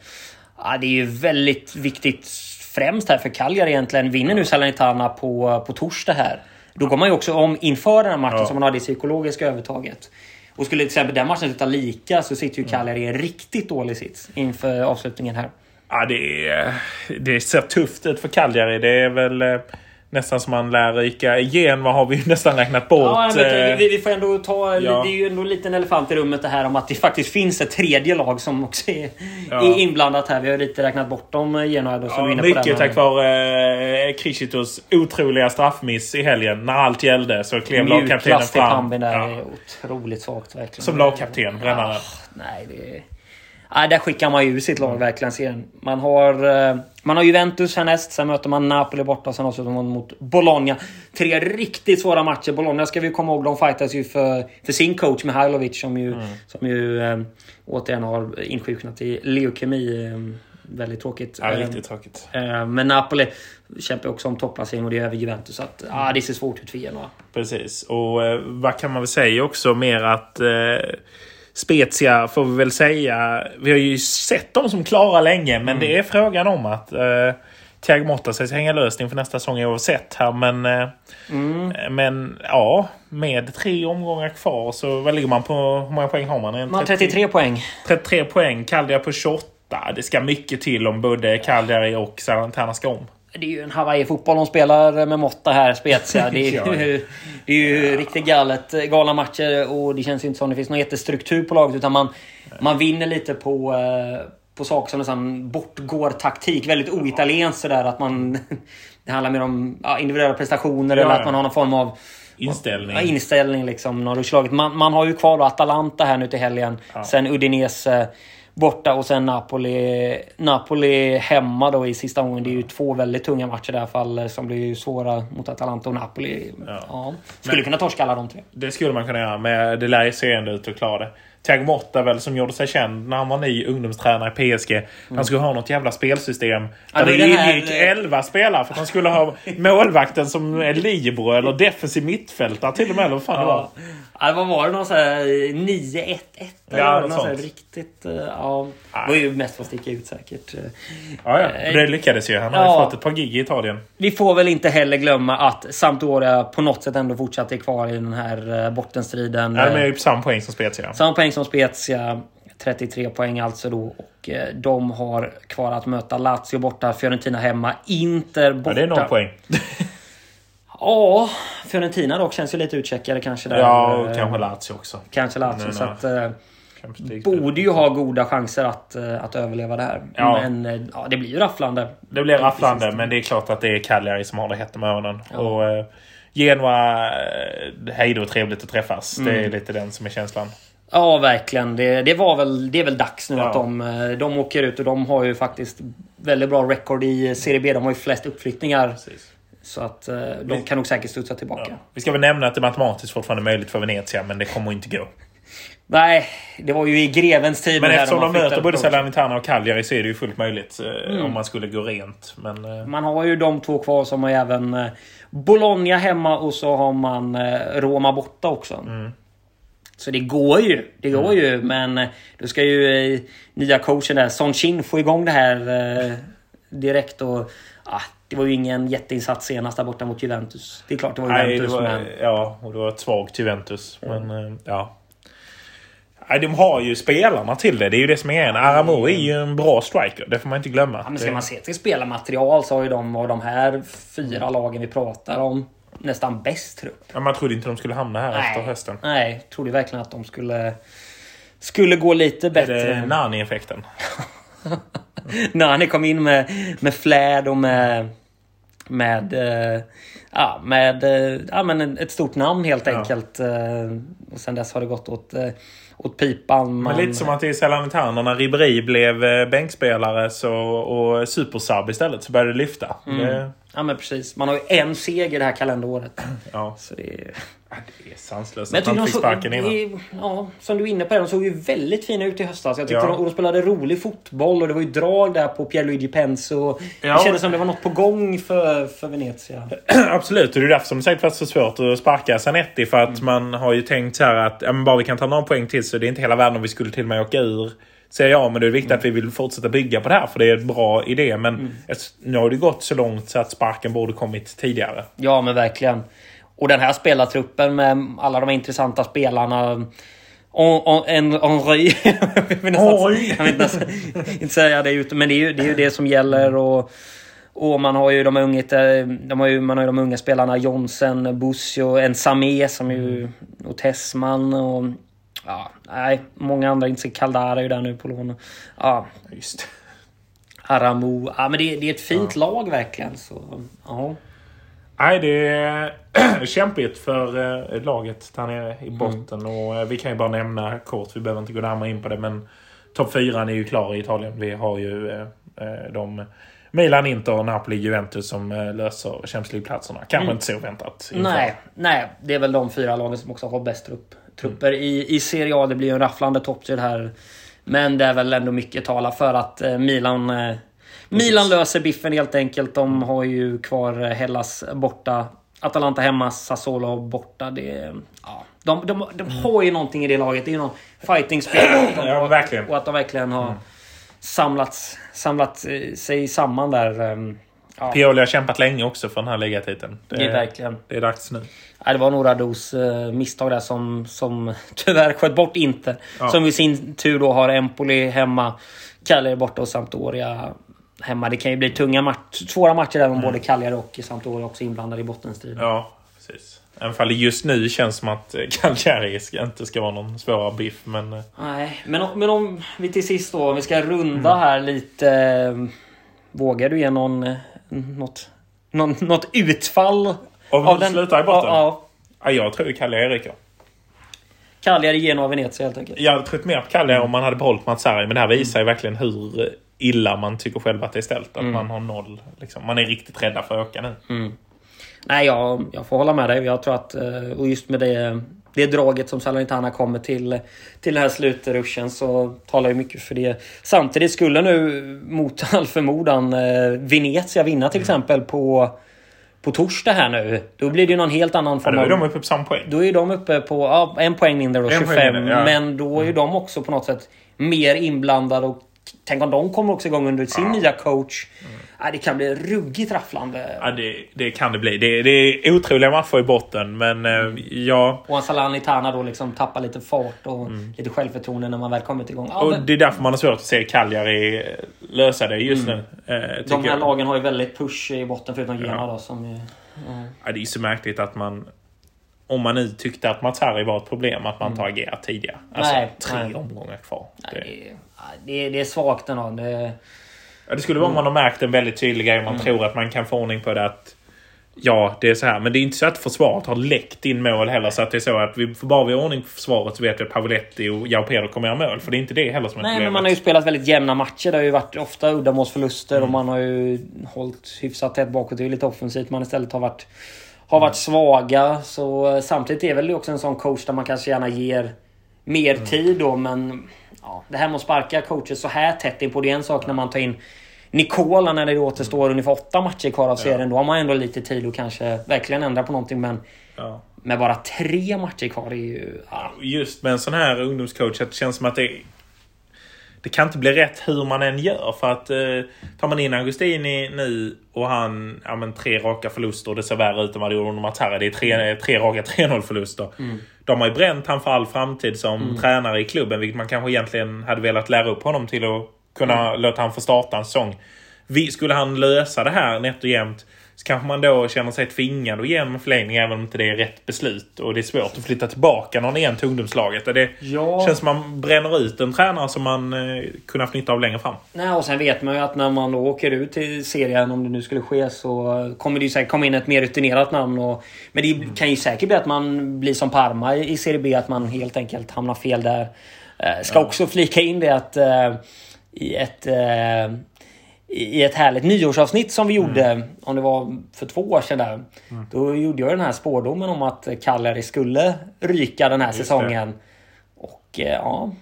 Ja, det är ju väldigt viktigt främst här för Cagliari egentligen. Vinner nu Salernitana på, på torsdag här. Då går man ju också om inför den här matchen Ja. så man har det psykologiska övertaget. Och skulle till exempel den matchen sluta lika så sitter ju Cagliari i en riktigt dålig sits inför avslutningen här. Ja, det, är, det ser tufft ut för Cagliari. Det är väl eh, nästan som man lär ryka igen. Vad har vi (laughs) nästan räknat bort? Ja, vet, eh, vi, vi får ändå ta... ja. Det är ju ändå en liten elefant i rummet det här om att det faktiskt finns ett tredje lag som också är, Ja. är inblandat här. Vi har lite räknat bort dem, Genoa. Ja, mycket tack vare eh, Krishitos otroliga straffmiss i helgen. När allt gällde så klev lagkaptenen i fram. pamben där Ja, är otroligt svagt verkligen. som lagkapten, brännaren. Nej, det... Nej, där skickar man ju sitt lag verkligen. Serien. Man har, eh, man har Juventus härnäst, sen möter man Napoli borta sen avslutar man mot Bologna. Tre riktigt svåra matcher. Bologna ska vi komma ihåg, de fightas ju för, för sin coach Mihailovic som ju, Mm. som ju eh, återigen har insjuknat i leukemi. Eh, väldigt tråkigt. Ja, Eh, riktigt tråkigt. men Napoli kämpar också om topplacering och det är över Juventus. Så att, ah, det ser svårt ut för Genoa. Precis. Och vad kan man väl säga också mer att eh, Spezia får vi väl säga. Vi har ju sett dem som klara länge men det är frågan om att eh, Thiago Motta sägs hänga löst inför nästa säsong oavsett här. Men, eh, men ja, med tre omgångar kvar så vad ligger man på? Hur många poäng har man? En Man har 33 poäng. 33 poäng. Cagliari på 28. Det ska mycket till om både Cagliari och Salernitana ska om. Det är ju en Hawaii-fotboll de spelar med Motta här, Spezia. (laughs) Det är Ja, ju, (laughs) det är ju riktigt galet, galna matcher och det känns ju inte som det finns någon jättestruktur på laget utan man, man vinner lite på, eh, på saker som nästan bortgår taktik. Väldigt oitalienskt sådär att man... (laughs) Det handlar mer om ja, individuella prestationer Ja, eller ja. att man har någon form av Inställning. Ja, inställning liksom. Man, man har ju kvar då Atalanta här nu till helgen. Sen Udinese borta och sen Napoli, Napoli hemma då i sista gången. Det är ju två väldigt tunga matcher i det här fallet som blir svåra mot Atalanta och Napoli. Ja. Skulle Men- kunna torska alla de tre. Det skulle man kunna göra. Men det lär ju se ändå ut att klara det. Thiago Motta väl som gjorde sig känd när han var ny ungdomstränare i PSG. Han skulle ha något jävla spelsystem. Ja, Där det den här- ingick 11 spelare. För att han skulle ha (laughs) målvakten som är libero eller defensiv mittfältare till och med. Eller vad fan det var. Ja, vad var det? Någon sån här 9-1-1? eller Ja, något någon sånt. riktigt... eh, Ja, det var ju mest för att sticka ut säkert. Ja, ja. Och det lyckades ju. Han har ju Ja. fått ett par gig i Italien. Vi får väl inte heller glömma att Sampdoria på något sätt ändå fortsatt är kvar i den här eh, bottenstriden. Ja, de är ju på samma poäng som Spezia. Samma poäng som Spezia. 33 poäng alltså då. Och eh, de har kvar att möta Lazio borta, Fiorentina hemma, Inter borta. Ja, det är noll poäng. (laughs) Ja, Fiorentina dock känns ju lite utcheckade kanske där. Ja, och kanske Lazio också. Kanske Lazio. Nej, Så att, eh, borde ju ha goda chanser att, eh, att överleva det här. Ja. Men eh, ja, det blir ju rafflande. Det blir rafflande, men det är klart att det är Cagliari som har det hett om öronen. Och eh, Genoa, hej då, trevligt att träffas. Det Mm. är lite den som är känslan. Ja, verkligen. Det, det, var väl, det är väl dags nu Ja. att de, de åker ut och de har ju faktiskt väldigt bra record i Serie B. De har ju flest uppflyttningar. Så att eh, de kan nog säkert studsa tillbaka. Ja. Vi ska väl nämna att det matematiskt fortfarande är möjligt för Venezia, men det kommer inte gå. Nej, det var ju i grevens tid. Men eftersom de möter både. Salernitana och Cagliari så är det ju fullt möjligt eh, Mm. om man skulle gå rent. Men eh, Man har ju de två kvar som har även eh, Bologna hemma och så har man Roma borta också. Mm. Så det går ju. Det går ju. Men då ska ju nya coachen där, Son Chin, få igång det här direkt. Och, ah, det var ju ingen jätteinsats senast där borta mot Juventus. Det är klart det var nej, det Juventus, var, men... ja, och det var ett svagt Juventus. Men eh, ja. Nej, de har ju spelarna till det. Det är ju det som är grejen. Aramo är ju en bra striker. Det får man inte glömma. Ja, men ska man se till spelarmaterial så har ju de av de här fyra lagen vi pratar om nästan bäst trupp. Ja, man trodde inte de skulle hamna här efter hösten. Nej, trodde verkligen att de skulle, skulle gå lite Är bättre. det Nani-effekten? (laughs) han kom in med, med flärd och med... Med, eh, ja, med eh, ja, men ett stort namn helt Ja. enkelt. Eh, och sen dess har det gått åt, eh, åt pipan. Men Man, lite som att är Salernitana när Ribéry blev eh, bänkspelare så, och supersub istället så började det lyfta. Mm. Det, Ja men precis. Man har ju en seger det här kalenderåret. ja. Så det är... Ja, det är sanslöst att han fick sparken innan. det- ja, som du är inne på, de såg ju väldigt fina ut i höstas. Jag tyckte Ja. de, de spelade rolig fotboll och det var ju drag där på Pierluigi Penso. Ja. Det kändes som det var något på gång för, för Venezia. (clears throat) Absolut, och det är därför som det säkert varit så svårt att sparka Zanetti. För att Mm. man har ju tänkt så här att ja, bara vi kan ta några poäng till så det är inte hela världen om vi skulle till och med åka ur Serie A. Men det är viktigt att vi vill fortsätta bygga på det här för det är en bra idé. Men ett- nu har det gått så långt så att sparken borde kommit tidigare. Ja, men verkligen. Och den här spelartruppen med alla de intressanta spelarna. Henri. (laughs) jag vill nästan- inte säga det ute, men det är ju det, är ju det som gäller. Och, och man har ju de unga, de har ju, man har ju de unga spelarna Jonsen, Busio, en Samé som ju, och Tessman och ja, nej, många andra. Inte Kaldara är ju där nu på lån. Ja, Just. Aramo. Ja, men det, det är ett fint lag verkligen. Så, ja. Nej, det är (clears throat) kämpigt för eh, laget där nere i botten. Och eh, vi kan ju bara nämna kort, vi behöver inte gå närmare in på det. Men topp fyran är ju klar i Italien. Vi har ju eh, eh, de Milan, Inter, Napoli, Juventus som eh, löser Champions League-platserna. Kanske inte så väntat. inför. Nej, nej, det är väl de fyra lagen som också har bäst trupp, trupper. I, I Serie A det blir ju en rafflande toppstrid här. Men det är väl ändå mycket tala för att eh, Milan... Eh, Milan löser biffen helt enkelt. De har ju kvar eh, Hellas borta. Atalanta hemma, Sassuolo borta. Det, ja, de, de, de har ju någonting i det laget. Det är ju någon fighting-spel. (clears throat) Ja, verkligen. Och att de verkligen har samlats, samlat sig samman där. Ja, Pioli har kämpat länge också för den här ligatiteln. Det, det är verkligen. det är dags nu. Ja, det var några dos eh, misstag där som, som (laughs) tyvärr sköt bort Inter. Ja. Som i sin tur då har Empoli hemma, Cagliari borta och Sampdoria hemma. Det kan ju bli tunga match, svåra matcher där om både Cagliari och Sampdoria också inblandade i bottenstriden. Ja, precis. Även fall det just nu känns som att eh, Cagliari inte ska vara någon svårare biff. Men eh, Nej, men, om- men om vi till sist då, om vi ska runda här lite. Vågar du ge någon, något, någon, något utfall? Om de slutar i botten? Ja, ja, ja. jag tror Cagliari ryker. Cagliari, Genoa, Venezia helt enkelt. Jag hade trott mer på Cagliari om man hade behållit Mats Sarri. Men det här visar ju verkligen hur illa man tycker själv att det är ställt. Att man har noll. Liksom. Man är riktigt rädda för att åka nu. Nej, jag, jag får hålla med dig. Jag tror att, eh, och just med det, det draget som Salernitana kommer till, till den här slutruschen så talar ju mycket för det. Samtidigt skulle nu mot all förmodan eh, Venezia vinna till exempel på, på torsdag här nu. Då blir det ju någon helt annan Ja, form då är de uppe på samma poäng. Då är de uppe på ja, en poäng mindre då, En 25. poäng mindre, ja. Men då är ju de också på något sätt mer inblandade. Och tänk om de kommer också igång under sin nya coach. Ja, det kan bli ruggigt rafflande. Ja, det, det kan det bli. Det, det är otroliga matcher i botten. Men eh, ja... Och Salernitana då liksom tappar lite fart och lite självförtroende när man väl kommit igång. Ja, Och men det är därför man har svårt att se Cagliari eh, lösa det just nu. Eh, de här jag. lagen har ju väldigt push i botten förutom Genoa Ja. då som ju... Ja. Ja, det är så märkligt att man... Om man nu tyckte att Mats Harry var ett problem, att man inte har agerat tidigare. Alltså Nej, tre nej. omgångar kvar. Nej, Det, det, är- det är svagt ändå. Det, ja, det skulle vara om man har märkt en väldigt tydlig grej. Man tror att man kan få ordning på det. Att, ja, det är så här. Men det är inte så att försvaret har läckt in mål heller. Så att det är så att vi, bara vi har ordning på försvaret så vet vi att Pavoletti och Jao Pedro kommer göra mål. För det är inte det heller som är nej, men problemet. man har ju spelat väldigt jämna matcher. Det har ju varit ofta uddamålsförluster och man har ju hållit hyfsat tätt bakåt. Det är ju lite offensivt. Man istället har varit, har varit svaga. Så eh, samtidigt är väl det också en sån coach där man kanske gärna ger mer tid då. Men ja, det här med att sparka coacher så här tätt in på det är en sak när man tar in Nicola när det återstår ungefär åtta matcher kvar av serien. Då har man ändå lite tid att kanske verkligen ändra på någonting. Men Ja. med bara tre matcher kvar är ju... Ja, Just med en sån här ungdomscoach, det känns som att det... Det kan inte bli rätt hur man än gör. För att eh, tar man in Augustini nu och han... Ja men tre raka förluster och det ser värre ut än vad det gjorde under Mats Harry. Det är tre, tre raka (laughs) 3-0 förluster. De har ju bränt han för all framtid som tränare i klubben. Vilket man kanske egentligen hade velat lära upp honom till att kunna låta han få starta en säsong. Vi, skulle han lösa det här nätt och jämnt så kanske man då känner sig tvingad att ge en förlängning även om inte det är rätt beslut. Och det är svårt att flytta tillbaka någon igen till ungdomslaget. Det Ja. känns som man bränner ut en tränare som man eh, kunde haft nytta av längre fram. Nej, och sen vet man ju att när man då åker ut till serien, om det nu skulle ske, så kommer det ju säkert komma in ett mer rutinerat namn. Och, men det kan ju säkert bli att man blir som Parma i Serie B, att man helt enkelt hamnar fel där. Eh, ska också flika in det att eh, i ett eh, i ett härligt nyårsavsnitt som vi gjorde, om det var för två år sedan där. Då gjorde jag den här spårdomen om att Cagliari skulle ryka den här det. säsongen. Och eh, ja,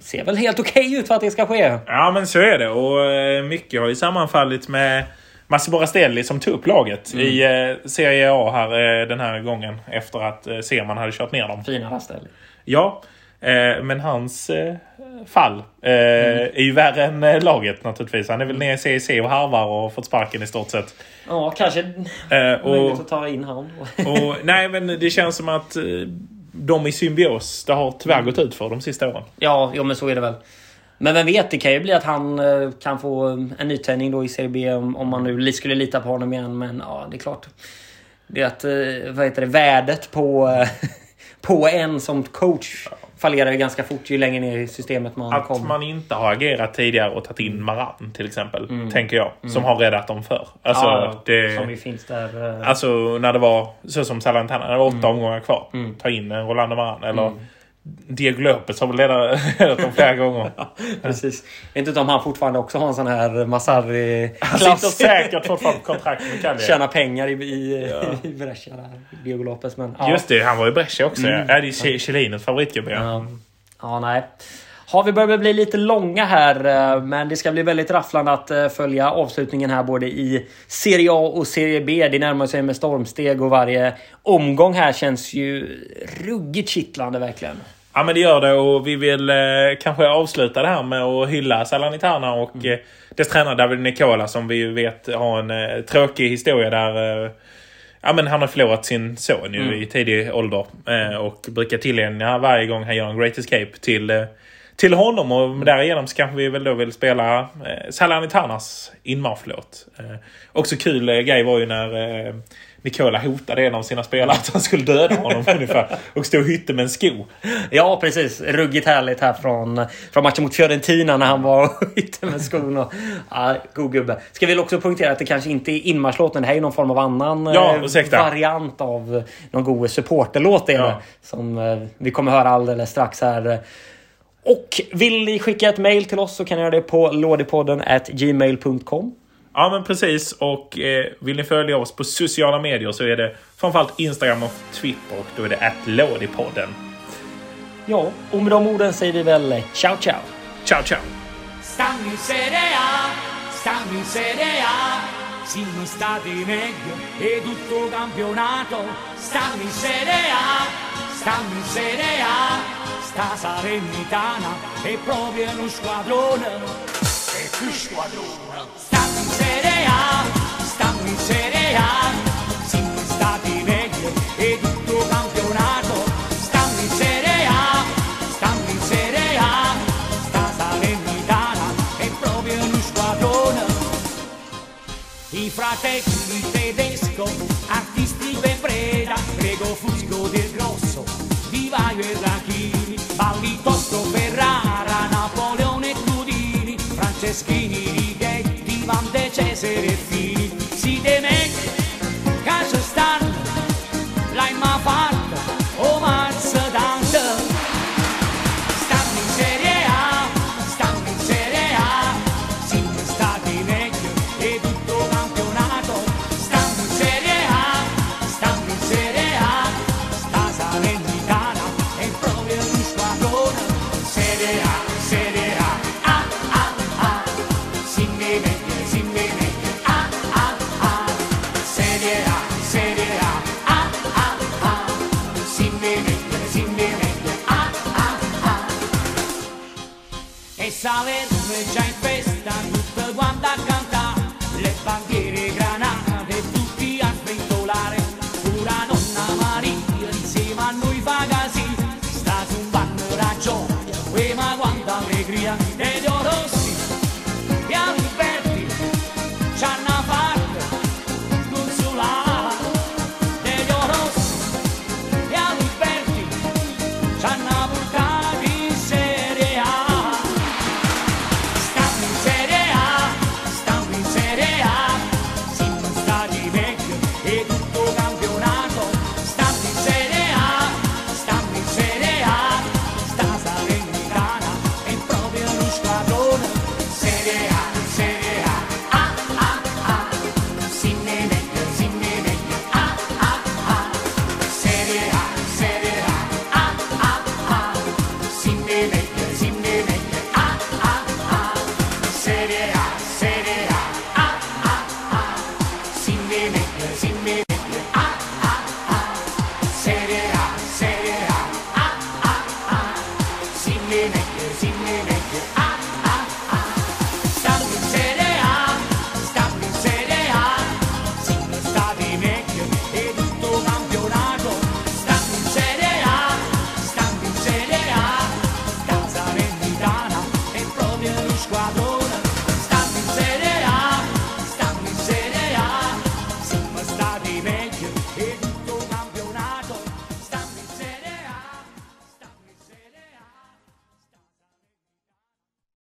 ser väl helt okej ut för att det ska ske. Ja men så är det. Och eh, mycket har ju sammanfallit med Massimo Rastelli som tog upp laget i eh, Serie A här den här gången. Efter att Seman hade kört ner dem. Fina Rastelli. Ja. Eh, men hans eh, fall eh, Mm. är ju värre än laget naturligtvis. Han är väl nere i CEC och harvar och fått sparken i stort sett. Ja, kanske Eh, (laughs) och, möjligt att ta in han. (laughs) och, nej, men det känns som att de i symbios, det har tyvärr gått ut för de sista åren. Ja, jo, men så är det väl. Men vem vet, det kan ju bli att han kan få en nytändning då i Serie B om, man nu skulle lita på honom igen. Men ja, det är klart. Det är att, vad heter det, värdet på, (laughs) på en som coach fallerar ju ganska fort ju längre ner i systemet man Att kommer. man inte har agerat tidigare och tagit in Maran till exempel. Tänker jag. Som har räddat dem förr. Alltså, Mm. ja, det, Som ju finns där. eh, alltså när det var så som Salantana, det var åtta Mm. omgångar kvar. Ta in Rolando Maran. Eller Diego Lopez har väl ledat (laughs) ledat dem flera gånger. (laughs) Precis. Jag vet inte om han fortfarande också har en sån här Masari Han sitter säkert fortfarande på kontrakt med Cagliari. Tjäna pengar i, i, (laughs) i Brescia. Diego Lopez. Men, ja. Just det, han var i Brescia också. Ja, det är Ch- Chilinens favoritgubbe. Ja. Ja. ja, nej. Har vi börjat bli lite långa här, eh, men det ska bli väldigt rafflande att eh, följa avslutningen här både i Serie A och Serie B. Det närmar sig med stormsteg och varje omgång här känns ju ruggigt kittlande verkligen. Ja men det gör det och vi vill eh, kanske avsluta det här med att hylla Salernitana och Mm. eh, dess tränare David Nicola som vi ju vet har en eh, tråkig historia där eh, Ja men han har förlorat sin son ju Mm. i tidig ålder. Eh, och brukar tillägna varje gång han gör en Great Escape till, eh, till honom. Och därigenom så kanske vi väl då vill spela eh, Salernitanas inmarschlåt. Eh, också kul eh, grej var ju när eh, Nicola hotade en av sina spelare att han skulle döda honom (laughs) ungefär. Och stod och hytte med en sko. Ja, precis. Ruggigt härligt här från, från matchen mot Fiorentina när han var (laughs) ute med skon. Och, ja, god gubbe. Ska vi också punktera att det kanske inte är inmarschlåten. Det här är någon form av annan Ja, eh, variant av någon god supporterlåt. Är Ja. som eh, vi kommer höra alldeles strax här. Och vill ni skicka ett mail till oss så kan ni göra det på lådipodden gmail.com. Ja men precis och eh, vill ni följa oss på sociala medier så är det framförallt Instagram och Twitter och då är det attlådipodden. Ja, och med de orden säger vi väl eh, ciao ciao. Ciao ciao! Stanno in Serie A, stanno in Serie A, siamo stati meglio e tutto campionato. Stanno in Serie A, stanno in Serie A, sta Salernitana è proprio uno squadrone. È più squadrone. Serie A, stanno in Serie A, siamo stati meglio e tutto campionato. Stanno in Serie A, in Serie sta Salernitana è proprio uno squadrone. I fratelli tedesco, artisti ben preda, Prego Fusco del Grosso, Vivaio e Rachini, Ballitotto Ferrara, Napoleone e Tudini, Franceschini, Cesare fii de me ca să stan la ma A.